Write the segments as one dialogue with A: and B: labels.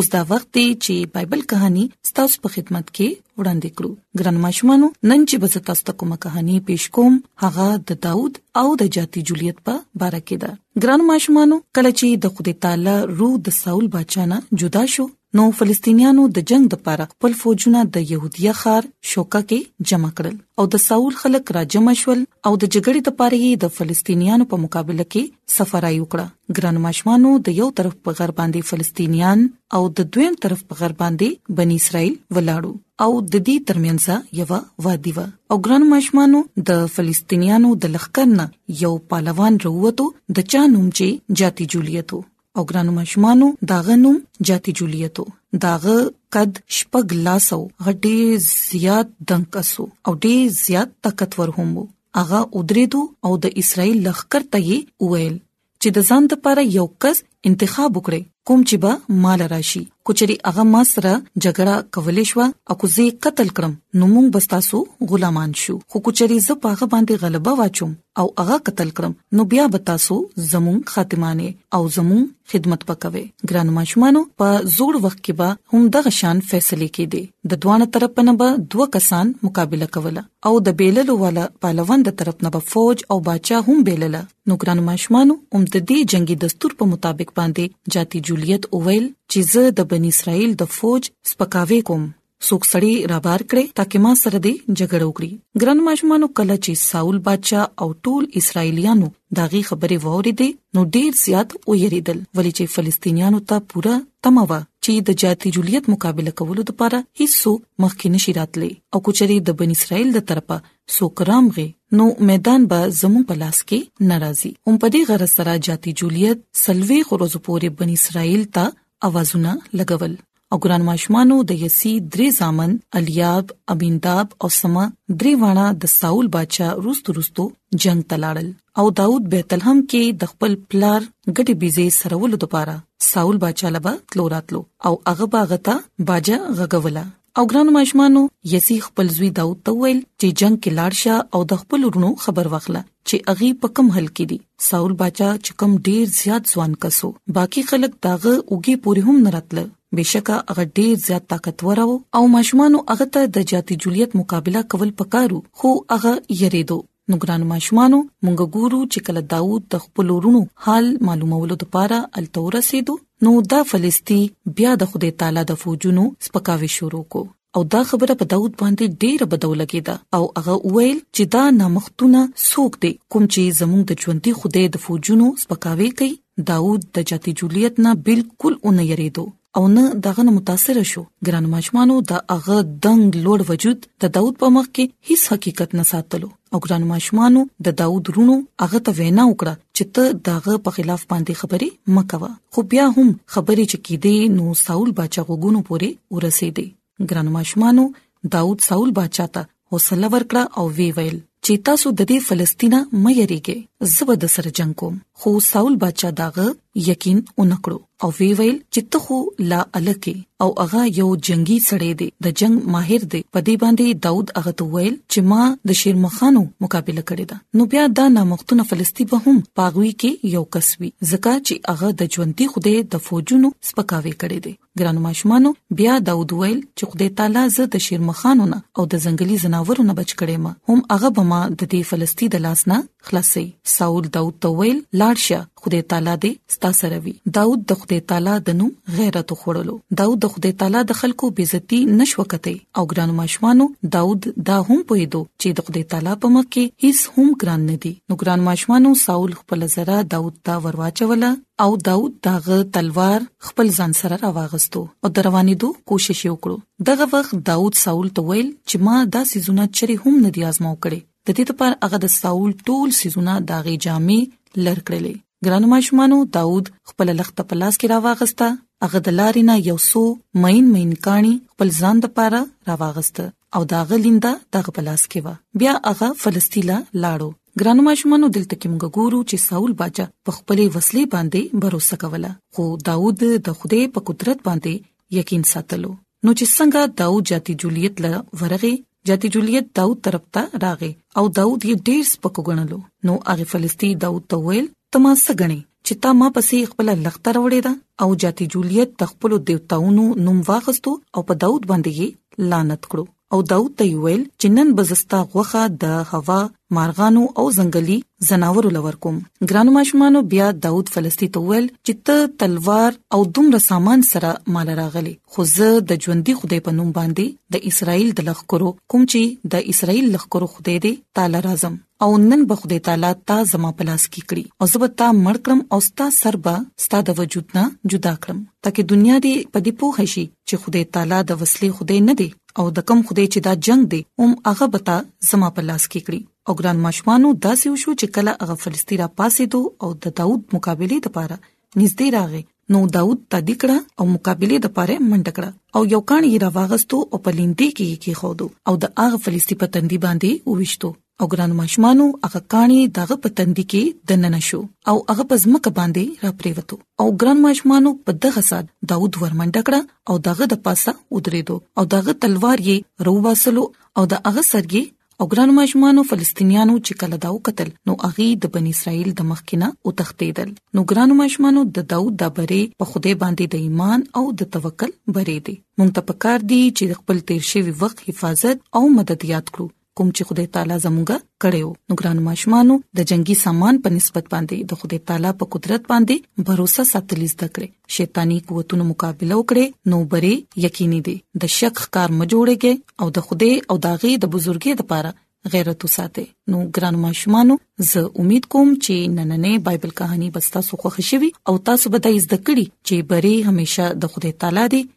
A: اوس دا وخت دی چې بایبل کہانی ستاسو په خدمت کې وړاندې کړو ګران ماشومانو نن چې بس تاسو ته کومه کہانی پیش کوم هغه د داوود او د جاتی جولیت په اړه کې ده ګران ماشومانو کله چې د خدای تعالی روح د ساول بچانه جدا شو نو فلسطینیانو د جنگ د پاره خپل فوجونه د يهودیا خار شوکا کې جمع کړل او د ساول خلک راجم شول او د جګړې د پاره د فلسطینیانو په مقابله کې سفرای وکړه ګران ماشومانو د یو طرف په غر باندې فلسطینیان او د دویم طرف په غر باندې بنی اسرائیل ولاړو او د دې ترمنځ یو وادي و او ګران ماشومانو د فلسطینیانو د لخر نه یو پهلوان وروته د چا نوم چې جاتی جولیتو او ګران ماشومانو داغه نوم جاتی جولیتو داغه قد شپږ لاسو غډي زیات دنکسو او ډیر زیات طاقتور هم وو هغه ودریدو او د اسرایل لخر ته یې وویل چې د ځان لپاره یو کس انتخاب وکړي کوم چې به مال راشي کچري هغه ما سره جګړه کولې شو او کو زه قتل کړم نو موږ بستاسو غلامان شو خو کچري زه پاغه باندې غلبه واچوم او هغه قتل کړم نو بیا بتاسو زمون خاتمانه او زمون خدمت پکوي ګران ماشومانو په زوړ وخت کې به هم دغه شان فیصله کېده د دوه طرف نه به دوه کسان مقابله کوله او د بیللو والا پهلوان د طرف نه به فوج او باچا هم بیلله نو ګران ماشمانو هم د دې جنگي دستور په مطابق باندې جاتی جولیت اوویل چې زه د بنی اسرائیل د فوج سپکاوي کوم څوک سړی رابار کړي ترڅو ما سره دې جګړه وکړي ګران ماشومانو کله چې ساول بادشاہ او ټول اسرایلیانو داغي خبرې ووري دي نو ډیر زیات او یریدل ولې چې فلسطینیانو ته پوره تمه و چې د جاتی جولیت مقابله کولو لپاره هیڅ مخکې نشي راتلی او کچري د بن اسرائیل د طرفه سوکرام غي نو میدان به زموږ په لاس کې ناراضي هم په دې غرض سره جاتی جولیت سلوي خروز پورې بن اسرائیل ته اوازونه لګول او ګران ماشومانو د یسی درې ځامن الیاب امینتاب او سما درې واړه د ساول بچا روستو روستو جنگ تلاړل او داوود بیتلهم کې د خپل پلار ګټي بيزي سرولو لپاره ساول بچا لبا تلو راتلو او هغه باغه ته باجا غغولا او ګران ماشومانو یسی خپل زوی داوود ته ویل چې جنگ کې لاړ شه او د خپل ورونو خبر واخله چې اغي په کم حل کې دي ساول باچا چې کم ډیر زیات ځوان کسو باقی خلک داغه اوګي پوری هم نه راتله بشکا هغه ډیر زیات طاقتور او ماشومان هغه ته د جاتی جولیت مقابله کول پکارو خو هغه یریدو نو ګران ماشومانو مونږ ګورو چې کله داوود د خپل ورونو حال معلومولو لپاره التورسیدو نو دا فلسطین بیا د خدای تعالی د فوجونو سپکاوي شروع کو او دا خبره په داوود باندې ډیره بدوله کېده او هغه وویل چې دا نامختونه سوق دي کوم چې زموږ د ژوندۍ خدای د فوجونو سپکاوي کوي داوود د جاتی جولیت نه بالکل اون یریدو او نه دغه نه متاثر شو ګران ماشمانو د هغه دنګ لوړ وجود د داوود په مخ کې هیڅ حقیقت نه ساتلو او ګران ماشومان د داوود رونو هغه ته وینا وکړه چې ته داغه په خلاف باندې خبرې مکوه خو بیا هم خبرې چې کیدې نو ساول بچا غوګونو پورې ورسېدې ګران ماشومان داوود ساول بچا ته حوصله ورکړه او وی ویل چې تاسو د دې فلسطینه مې یریږي زه به د سر جنگ کوم خو ساول بچا داغه یقین اونکړو او وی ویل چې ته خو لا الکه او هغه یو جنگي سړی دی د جنگ ماهر دی په دې باندې داوود هغه ته ویل چې ما د شیرمخانو مقابله کړې ده نو بیا دا نامختونه فلسطی به هم پاغوي کې یو کسوي ځکه چې هغه د ژوندۍ خوده د فوجونو سپکاوي کړې دي ګرانو ماشومانو بیا داود ویل چې خدای تعالی زه د شیرمخانو نه او د ځنګلي زناورو نه بچ کړم هم هغه به ما د دې فلسطین د لاس نه خلاصي ساول داود ته ویل لاړ شه خدای تعالی دې ستا سره وي داود د خدای تعالی د نوم غیرت خوړلو داود د خدای تعالی د خلکو بیزتی نشو کته او ګرانو ماشومانو داود دا هم پویدو چې د خدای تعالی په مخ کې هیڅ هم ګران نه دي نو ګران ماشومانو ساول خپل زرا داود ته ورواچوله او داوود داغه تلوار خپل ځان سره راوغستو او دروانېدو کوشش وکړو دغه وخت داوود ساول ته ویل چې ما دا سيزونه چری هم نه دی آزماو کړي د دې لپاره هغه د ساول ټول سيزونه داغه جامې لر کړلې ګرانو ماشومانو داوود خپل لخت په لاس کې راوغستا هغه د لارې نه یو سو مین مین کانی خپل ځان د پاره راوغسته او دا غلیندا دغه پلاس کې و بیا هغه فلسطین لاړو ګرانو ماشومانو دلته کې موږ ګورو چې ساول باچا په خپلې وسلې باندې باور وکوله خو داوود د خدای په قدرت باندې یقین ساتلو نو چې څنګه داوود جاتی جولیت له ورغه جاتی جولیت داوود طرف ته راغې او داوود یې ډیر سپک غنلو نو هغه فلسطین داوود ته ویل تما سګنی چې تا ما پسې خپل لخته راوړې ده او جاتی جولیت د خپل دیوتاونو نوم واغستو او په داوود باندې یې لعنت کړو او داوود ته ویل چې نن بزستا غوخه د هوا مارغانو او ځنګلي زناورو لور کوم ګرانو ماشومانو بیا داوود فلسطین ته ویل چې ته تلوار او دومره سامان سره مال راغلي خو زه د ژوندۍ خدای په نوم باندې د اسرایل د لخرو کوم چې د اسرایل لخرو خدای دې تعالی راځم او نن به خدای تعالی تا زما په لاس کې کړی او زه به تا مړ کړم او ستا سر به ستا د وجود نه جدا کړم ترڅو دنیا دې په دې پوه شي چې خدای تعالی د وسلې خدای نه دی او د کم خدای چې دا جنگ دی هم هغه به تا زما په لاس کې کړی او ګران ماشومانو داسې وشو چې کله هغه فلسطین را پاسې دو او د داوود مقابله لپاره نږدې راغی نو داوود ته دکړه او مقابله د پاره منډه کړه او یو کان یې راوغستو او په لیندې کې یې کې خودو او د هغه فلسطین په تندې باندې وښتو او ګرانو ماشومانو هغه کانی دغه په تندې کې دننه شو او هغه په ځمکه باندې را پریوتو او ګران ماشومانو په دغه سات داوود ورمنډه کړه او دغه د پاسه ودریدو او دغه تلوار یې روباسلو او د هغه سرګي او ګران ماشومانو فلسطینیانو چې کله داو قتل نو اغي د بنی اسرائیل د مخکینه او تختیدل نو ګران ماشومانو د داوود د بری په خوده باندې د ایمان او د توکل بری دی مونږ ته پکار دی چې خپل تیر شوی وخت حفاظت او مدد یاد کړو کوم چې خدای تعالی زموږه کړو نو ګران ماشومانو د جنگي سامان په نسبت باندې د خدای تعالی په قدرت باندې باور ساتل زده کړئ شیطانی قوتونو مقابله وکړي نو بری یقیني دی د شک ښکار م جوړيږي او د خوده او داغي د بزرګي د پاره غیرت وساته نو ګران ماشومان زه امید کوم چې نننې بایبل کہانی بستا سو خوښ شي او تاسو به د زده کړې چې بری همیشه د خدای تعالی دی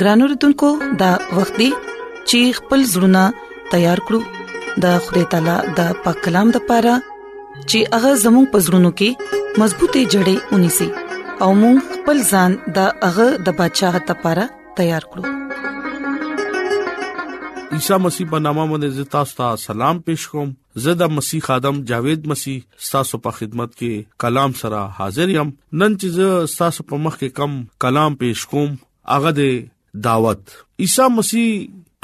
A: ګرانو رتونکو دا وخت دی چې خپل زړونه تیار کړو د خدای تعالی د پاک کلام د پاره چې هغه زموږ پزړونو کې مضبوطې جړې ونی سي او موږ خپل ځان د هغه د بچاغت لپاره تیار کړو
B: عیسی مسیح په نامه باندې تاسو ته سلام پېښ کوم زه د مسیح خادم جاوید مسیح ستاسو په خدمت کې کلام سره حاضر یم نن چې زه ستاسو په مخ کې کم کلام پېښ کوم هغه د دعوت عیسی مسیح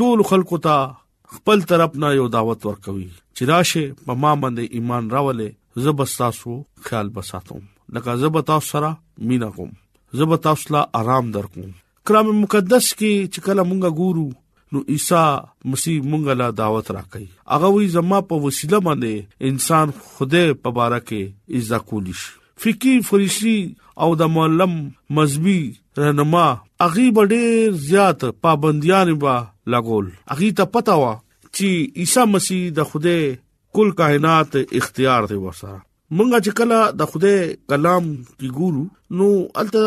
B: ټول خلکو ته خپل طرف نه یو دعوت ورکوي چې راشه په ما باندې ایمان راولې زه بس تاسو خیال بساتم لکه زه به تاسو سره مینا کوم زه به تاسو لا آرام درکوم کلام مقدس کې چې کله مونږه ګورو نو عیسی مسیح مونږه لا دعوت راکړي هغه وی زما په وسیله باندې انسان خوده په بارا کې عزت کولی شي فقہی فرشتي او د معلم مذهبي رهنما اغي ډېر زیات پابنديان با لګول اغي ته پتا وا چې عیسی مسیح د خوده کل کائنات اختیار دی ورسره مونږه چې کله د خدای کلام کې ګورو نو الته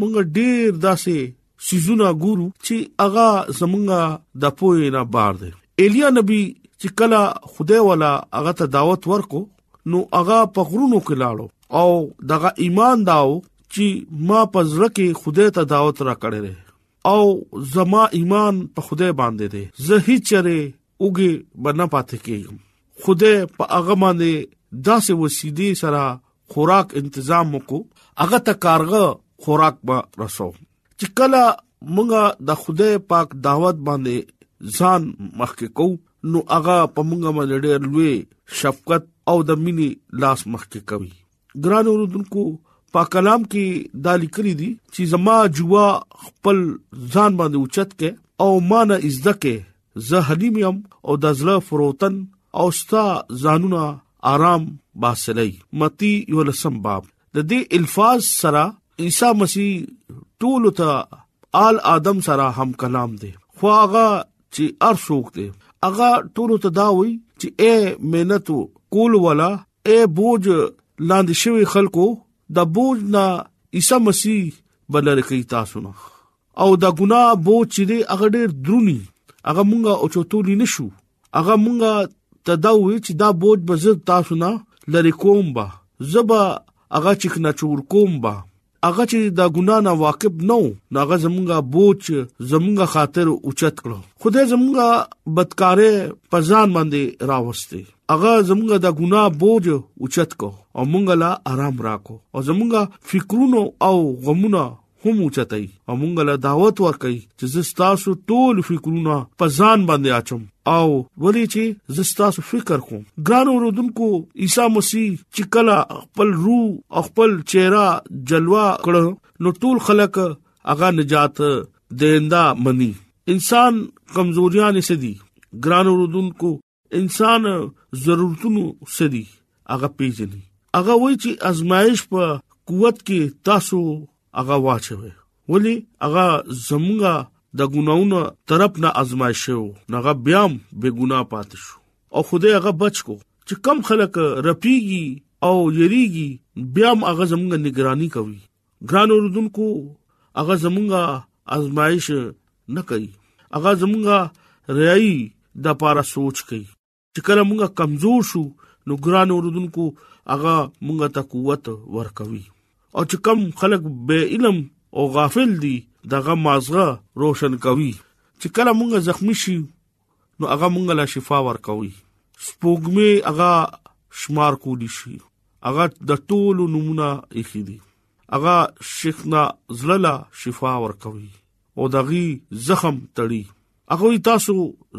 B: مونږه ډیر داسې سيزونه ګورو چې اغا زمونږه د پوهې نه بار دی ایلیا نبی چې کله خدای والا هغه ته دعوت ورکو نو هغه په غرونو کې لاړو او دغه ایمان داو چې ما پزړه کې خدای ته دعوت را کړې او زما ایمان په خدای باندې دی زه هیڅ چره اوګي بنا پاتې کیږم خوده په هغه باندې داسې وسیدي سره خوراک تنظیم وکړو هغه ته کارغه خوراک به رسو چې کله مونږه د خوده پاک دعوت باندې ځان مخکې کو نو هغه په مونږه باندې ډېر لوی شفقت او د مینې لاس مخکې کوي ګران اوردونکو په کلام کې دا لیکلي دي چې زما جوا خپل ځان باندې اوچت کې او ما نه عزت کې زه حلیم يم او د زړه فروتن او ستا ځانونه آرام باسلای متی یو لسم باب د دې الفاظ سره عیسی مسیح ټول ته آل آدم سره هم کلام دی خو هغه چې ارسوک دی هغه ټول ته دا وای چې اے مهنتو کول ولا اے بوج لاندې شوی خلکو د بوج نه عیسی مسیح بلل کوي تاسو نه او دا ګناه بو چې دی هغه ډیر درونی هغه مونږه او چوتولی نشو هغه مونږه تداوی چې دا بوج به زه تاسو نه لری کوم با زبا هغه چې کنا چور کوم با هغه چې دا ګنا نه واقف نو ناغه زمونږه بوج زمونږه خاطر اوچت کړو خدای زمونږه بدکارې پزان باندې راوستي هغه زمونږه د ګنا بوج اوچت کو او مونږه لا آرام راکو او زمونږه فکرونو او غمونو هم اوچتای او مونږه لا دعوت ورکړي چې زستاسو ټول فکرونه په ځان باندې اچم او ولې چې زستاسو فکر کوم ګران اوردونکو عیسی مسیح چې کله خپل روح او خپل چهره جلوه کړ نو ټول خلک هغه نجات دیندا منی انسان کمزوریاں سدي ګران اوردونکو انسان ضرورتونو سدي هغه پیژني هغه وایي چې ازمایش په قوت کې تاسو هغه واچوي ولی هغه زمونږه د ګناونو طرف نه ازمایش شو نغه بیا به ګنا پات شو او خدای هغه بچ کو چې کم خلک رپیږي او یریږي بیا هغه زمونږه نگرانی کوي ګران اوردونکو هغه زمونږه ازمایش نه کوي هغه زمونږه ریایي د پاره سوچ کوي چې کله مونږه کمزور شو نو ګران اوردونکو هغه مونږه ته قوت ورکوي او چې کم خلک بے علم او غافل دي دغه مازغه روشن کوي چې کله مونږه زخمی شي نو هغه مونږ لا شفا ورکوي سپوږمې هغه شمار کولی شي هغه د ټولو نمونه یې دي هغه شیخنا زړه شفا ورکوي او دغي زخم تړي هغه تاسو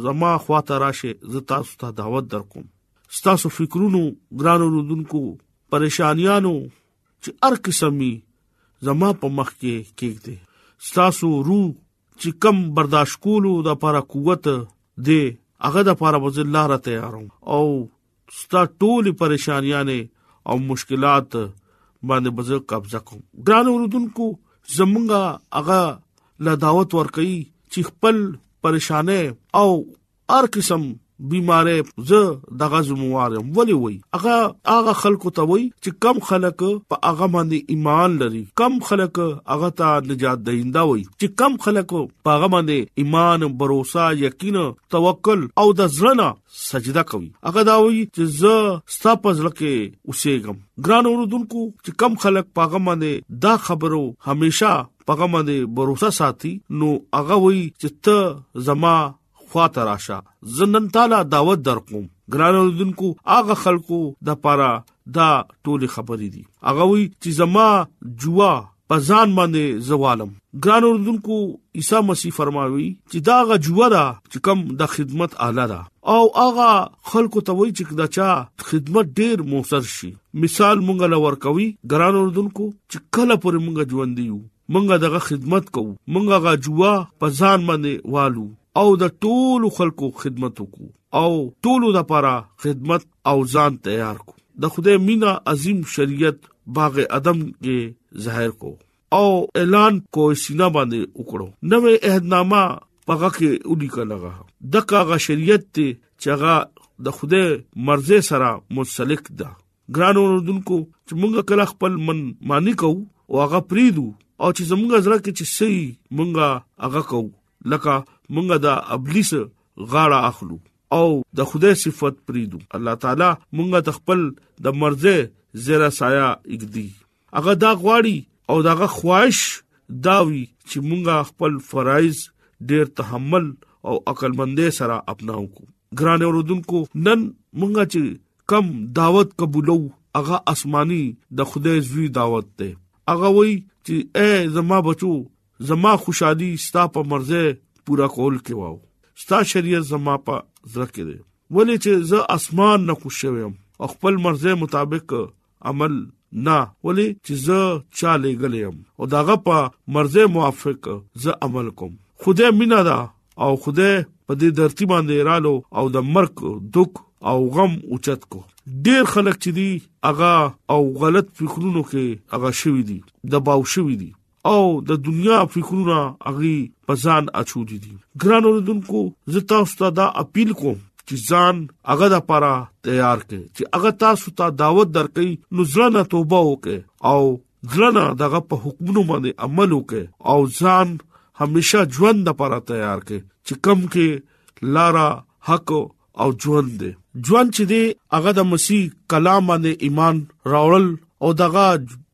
B: زما خواته راشه زه تاسو ته دعوت درکوم ستاسو فکرونو ګرانو رودونکو پریشانیانو چې هر قسمي زما په مخ کې کېږي ستاسو روح چې کم برداشت کولو د لپاره قوت دی هغه د لپاره به الله را تیارم او ستا ټول پریشانیاں او مشکلات باندې بزر قبضه کوم ګران اوردونکو زمونږه هغه لا دعوت ورکړي چې خپل پریشانه او هر قسم بیمارې زه دغه زموار یم ولی وای هغه هغه خلکو ته وای چې کم خلک په هغه باندې ایمان لري کم خلک هغه ته نجات دیندا وای چې کم خلک په هغه باندې ایمان باور یقین توکل او د ځړنه سجده کوي هغه دا وایي چې زه ستا په ځل کې اوسېګم ګران اوردونکو چې کم خلک پاغه باندې دا خبرو همیشا پاغه باندې باور ساتي نو هغه وایي چې ته زما خواته راشه زه نن تعالی دعوت درکوم ګران اوردونکو هغه خلکو د پاره دا ټول خبرې دي هغه وی چې زما جوا پزان باندې زوالم ګران اوردونکو عیسی مسیح فرماوي چې دا غ جوا دا چې کم د خدمت اعلی دا او هغه خلکو ته وی چې دا چا خدمت ډیر موثر شي مثال مونږ لور کوي ګران اوردونکو چې کله پر مونږ ژوند یو مونږه دغه خدمت کوو مونږه غا جوا په ځان باندې والو او د ټولو خلکو خدمت وکړو او ټولو لپاره خدمت او ځان تیار کو د خدای مینا عظیم شریعت باغ ادم کې ظاهر کو او اعلان کو سینا باندې وکړو نوې عہدنامه پغه کې ودی کلغه دغه شریعت ته چغه د خدای مرزه سره منسلک ده ګران اوردونکو چې مونږ کله خپل من مانی کو او هغه پریدو او چې زمونږ زړه کې چې سي مونږه هغه کو لکه مونږه د ابلیس غاړه اخلو او د خدای صفت پریدو الله تعالی مونږه تخپل د مرزه زیرا سایه اګدی هغه دا غواړي او داغه خواهش داوي چې مونږه خپل فرایز ډیر تحمل او عقل مندې سره اپناو کو ګران اوردونکو نن مونږه چې کم دعوت قبولو هغه آسماني د خدای زوی دعوت ده هغه وای چې اے زما بچو زما خوشحالي ستا په مرزه پورا کول کې واو ستا شریعت زما په زړه کې ده ولې چې زه اسمان نه خوشوم خپل مرزه مطابق عمل نه ولې چې زه چا لګلیم او داغه په مرزه موافق زه عمل کوم خدای مینا دا او خدای په دې درتی باندې رالو او د مرګ دوک او غم اوچت کو ډیر خلک چې دي اغا او غلط فکرونو کې اغا شوی دي دباو شوی دي او د دنیا فکرونه اغي پزان اچو دي دي ګران اوردونکو زه تاسو ته دا اپیل کوم چې ځان هغه د پاره تیار کړي چې هغه تاسو ته دعوت درکړي نو ځلنه توبه وکړي او ځلنه دغه په حکمونو باندې عمل وکړي او ځان همیشه ژوند د پاره تیار کړي چې کم کې لارا حق او ژوند دی ژوند چې دی هغه د مسیح کلام باندې ایمان راوړل او دغه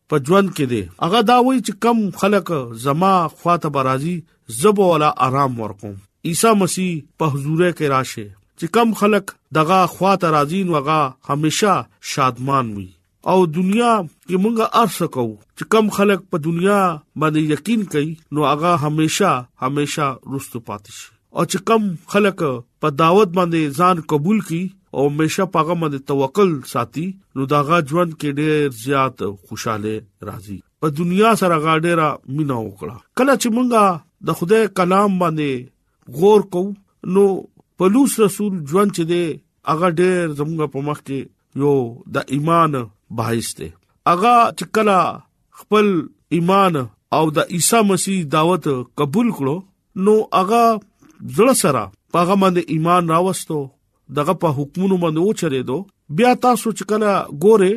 B: په ژوند کې دی هغه دا وایي چې کم خلک زما خواته برازي زب ولا آرام ورکوم عیسی مسیح په حضور کې راشه چې کم خلک دغه خواته راځي نو هغه همیشه شادمان وي او دنیا کې مونږ ارس کو چې کم خلک په دنیا باندې یقین کوي نو هغه همیشا همیشا رستو پاتې شي او چې کم خلک په دعوت باندې ځان قبول کړي او همیشا پاغه باندې توکل ساتي نو داغه ژوند کې ډېر زیات خوشاله راځي په دنیا سره غاډه را مینا وکړه کله چې مونږه د خدای کلام باندې غور کو نو پلوص رسول ژوند چې دی هغه ډېر زموږ په مخ کې یو د ایمان بحث دی هغه چې کلا خپل ایمان او د عیسی مسیح دعوت قبول کړو نو هغه زړه سره هغه باندې ایمان راوستو دغه په حکمونو باندې و چرېدو بیا تاسو چې کله ګوره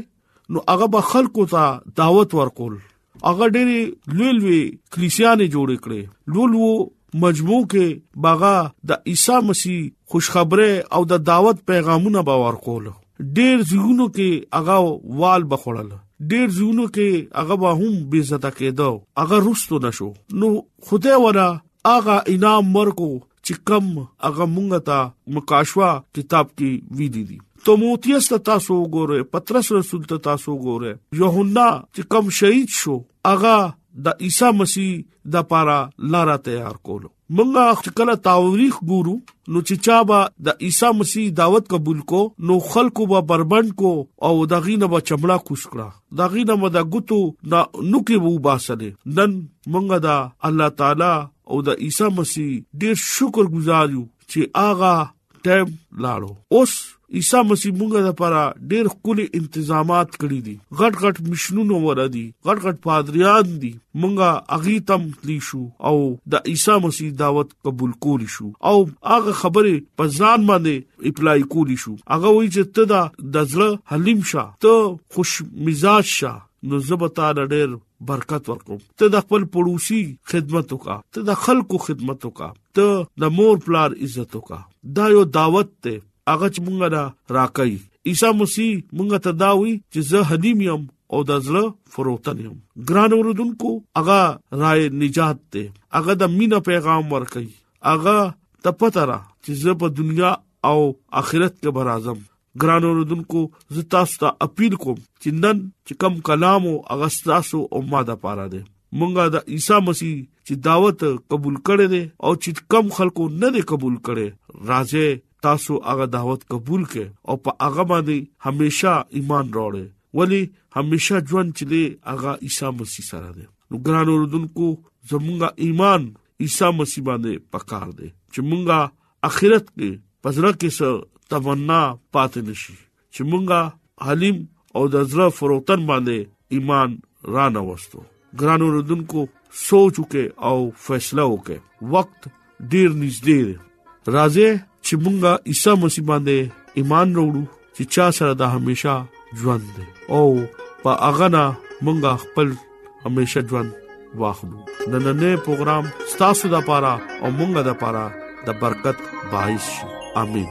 B: نو هغه به خلکو ته دعوت ورکول هغه ډېری لوی لوی کلیسیانې جوړ کړې لولو مجموع کې باغا د عیسی مسیح خوشخبری او د دعوت پیغامونه باور کول ډېر زیونو کې هغه وال بخړل ډیر زونو کې هغه به هم بے عزت کېدو هغه رستو نشو نو خدای ورا هغه انعام مرکو چې کم هغه مونږ ته مکاشوا کتاب کې وی دي دي تموتیس ته تاسو وګوره پترس رسول ته تاسو وګوره یوحنا چې کم شهید شو هغه د عیسی مسیح د پاره لار تیار کولو مونږه کله تاریخ ګورو نو چې چا با د عیسی مسیح دعوت قبول کو نو خلکو به بربند کو او دغې نه به چمړه کوس کړه دغې نه به د ګوتو د نوکي وو باسلې نن مونږه دا الله تعالی او د عیسی مسیح ډیر شکر گزار یو چې آغا ټیم لاړو اوس عیسی مسیح موږ لپاره ډیر خولي تنظیمات کړی دي غټ غټ مشنونه ور دي غټ غټ پادریان دي موږ اغي تم تلی شو او د عیسی مسیح دعوت قبول کول شو او هغه خبره په ځان باندې اپلای کول شو هغه وایي چې ته د ځړه حلیم شه ته خوش مزاج شه نو زبتا ډېر برکت ورکوم ته د خپل پړوسی خدمت وکا ته د خلکو خدمت وکا ته د مور پلار عزت وکا دا یو دعوت ته هغه چې مونږه را راکای عیسی مسیح مونږ ته دا وی چې زه حلیم یم او د زړه فروتن یم ګران اوردونکو هغه رائے نجات ته هغه د مینا پیغام ورکای هغه ته پته را چې زه په دنیا او آخرت کې برازم ګران اوردونکو زه تاسو ته اپیل کوم چې نن چې کم کلام او اغستاسو او ماده پاره ده مونږه د عیسی مسیح چې دعوت قبول کړي دي او چې کم خلکو نه دي قبول کړي راځي تاسو هغه دعوت قبول کړي او په هغه باندې همیشا ایمان راوړي ولی همیشا ژوند چې دی هغه عیسی مسیح سره دی نو ګران اوردونکو زمونږه ایمان عیسی مسیح باندې پکار دی چې مونږه اخرت کې پزړه کې څه تمنا پاتې نشي چې مونږه حلیم او د زړه فروتن باندې ایمان را نه وستو ګران اوردونکو سوچ وکي او فیصله وکي وخت ډیر نږدې راځي چې مونږه عیسی مسیح باندې ایمان وروړو چې چا سره د همیشه ژوند دی او په هغه نه مونږه خپل همیشه ژوند واخلو نننې پروګرام ستاسو د پاره او مونږه د پاره د برکت باعث شي امين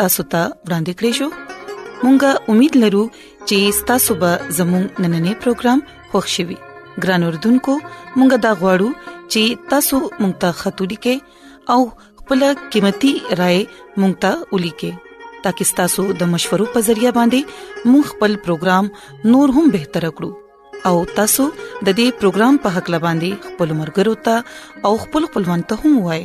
A: تاسو ته وړاندې کړی شو مونږه امید لرو چې تاسو به زموږ نننې پروګرام خوښ شي ګران اردوونکو مونږه دا غواړو چې تاسو مونږ ته خاطري کې او خپل قیمتي رائے مونږ ته ولي کې ترڅو تاسو د مشورو په ذریعہ باندې مونږ خپل پروګرام نور هم بهتر کړو او تاسو د دې پروګرام په حق لباندي خپل مرګرو ته او خپل خپلوان ته هم وایي